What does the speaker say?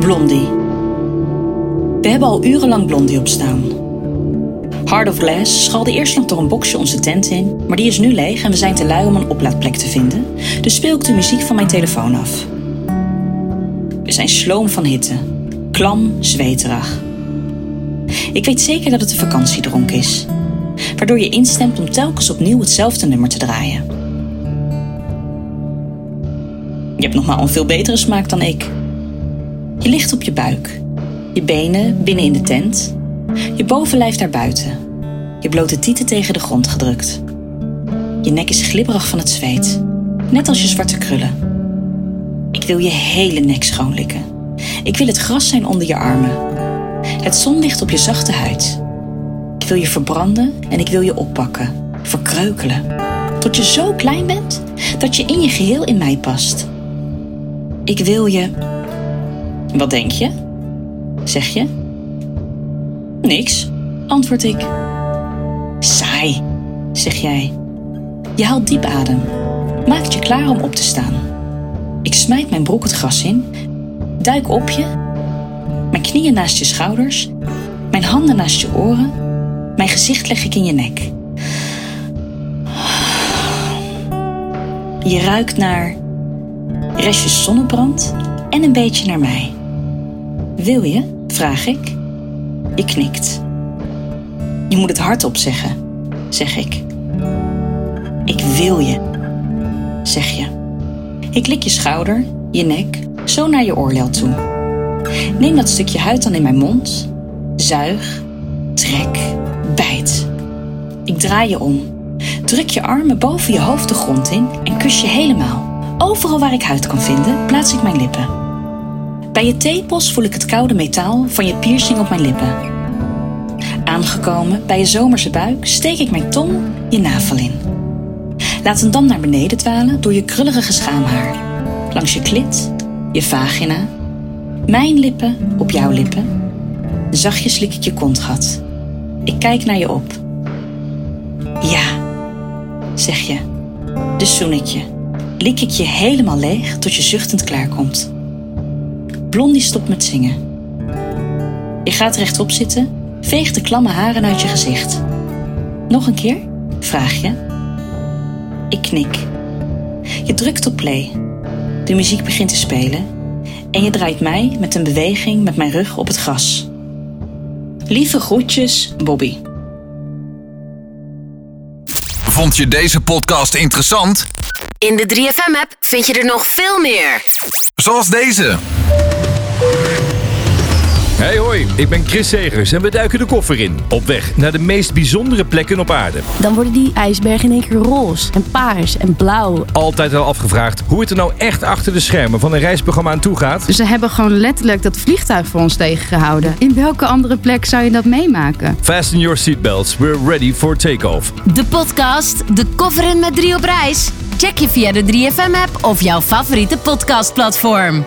Blondie. We hebben al urenlang Blondie op staan. Hard of Glass schalde eerst nog door een boxje onze tent in, maar die is nu leeg en we zijn te lui om een oplaadplek te vinden, dus speel ik de muziek van mijn telefoon af. We zijn sloom van hitte, klam, zweterig. Ik weet zeker dat het een vakantiedronk is, waardoor je instemt om telkens opnieuw hetzelfde nummer te draaien. Je hebt nog maar een veel betere smaak dan ik. Je ligt op je buik, je benen binnen in de tent, je bovenlijf naar buiten, je blote tieten tegen de grond gedrukt. Je nek is glibberig van het zweet, net als je zwarte krullen. Ik wil je hele nek schoonlikken. Ik wil het gras zijn onder je armen. Het zonlicht op je zachte huid. Ik wil je verbranden en ik wil je oppakken, verkreukelen. Tot je zo klein bent dat je in je geheel in mij past. Ik wil je. Wat denk je? Zeg je? Niks, antwoord ik. Saai, zeg jij. Je haalt diep adem. Maakt je klaar om op te staan. Ik smijt mijn broek het gras in, duik op je, mijn knieën naast je schouders, mijn handen naast je oren, mijn gezicht leg ik in je nek. Je ruikt naar restjes zonnebrand en een beetje naar mij. Wil je? vraag ik. Je knikt. Je moet het hardop zeggen, zeg ik. Ik wil je, zeg je. Ik lik je schouder, je nek, zo naar je oorlel toe. Neem dat stukje huid dan in mijn mond. Zuig, trek, bijt. Ik draai je om. Druk je armen boven je hoofd de grond in en kus je helemaal. Overal waar ik huid kan vinden, plaats ik mijn lippen. Bij je tepels voel ik het koude metaal van je piercing op mijn lippen. Aangekomen bij je zomerse buik steek ik mijn tong je navel in. Laat hem dan naar beneden dwalen door je krullige schaamhaar. Langs je klit, je vagina, mijn lippen op jouw lippen. Zachtjes lik ik je kontgat. Ik kijk naar je op. Ja, zeg je. Dus zoen ik je. Lik ik je helemaal leeg tot je zuchtend klaarkomt. Blondie stopt met zingen. Je gaat rechtop zitten, veegt de klamme haren uit je gezicht. Nog een keer? Vraag je. Ik knik. Je drukt op play. De muziek begint te spelen en je draait mij met een beweging met mijn rug op het gras. Lieve groetjes, Bobby. Vond je deze podcast interessant? In de 3FM-app vind je er nog veel meer. Zoals deze. Hey hoi, ik ben Chris Segers en we duiken de koffer in. Op weg naar de meest bijzondere plekken op aarde. Dan worden die ijsbergen in één keer roze en paars en blauw. Altijd al afgevraagd hoe het er nou echt achter de schermen van een reisprogramma aan toe gaat. Ze hebben gewoon letterlijk dat vliegtuig voor ons tegengehouden. In welke andere plek zou je dat meemaken? Fasten your seatbelts, we're ready for takeoff. De podcast De Koffer in met 3 op reis. Check je via de 3FM-app of jouw favoriete podcastplatform.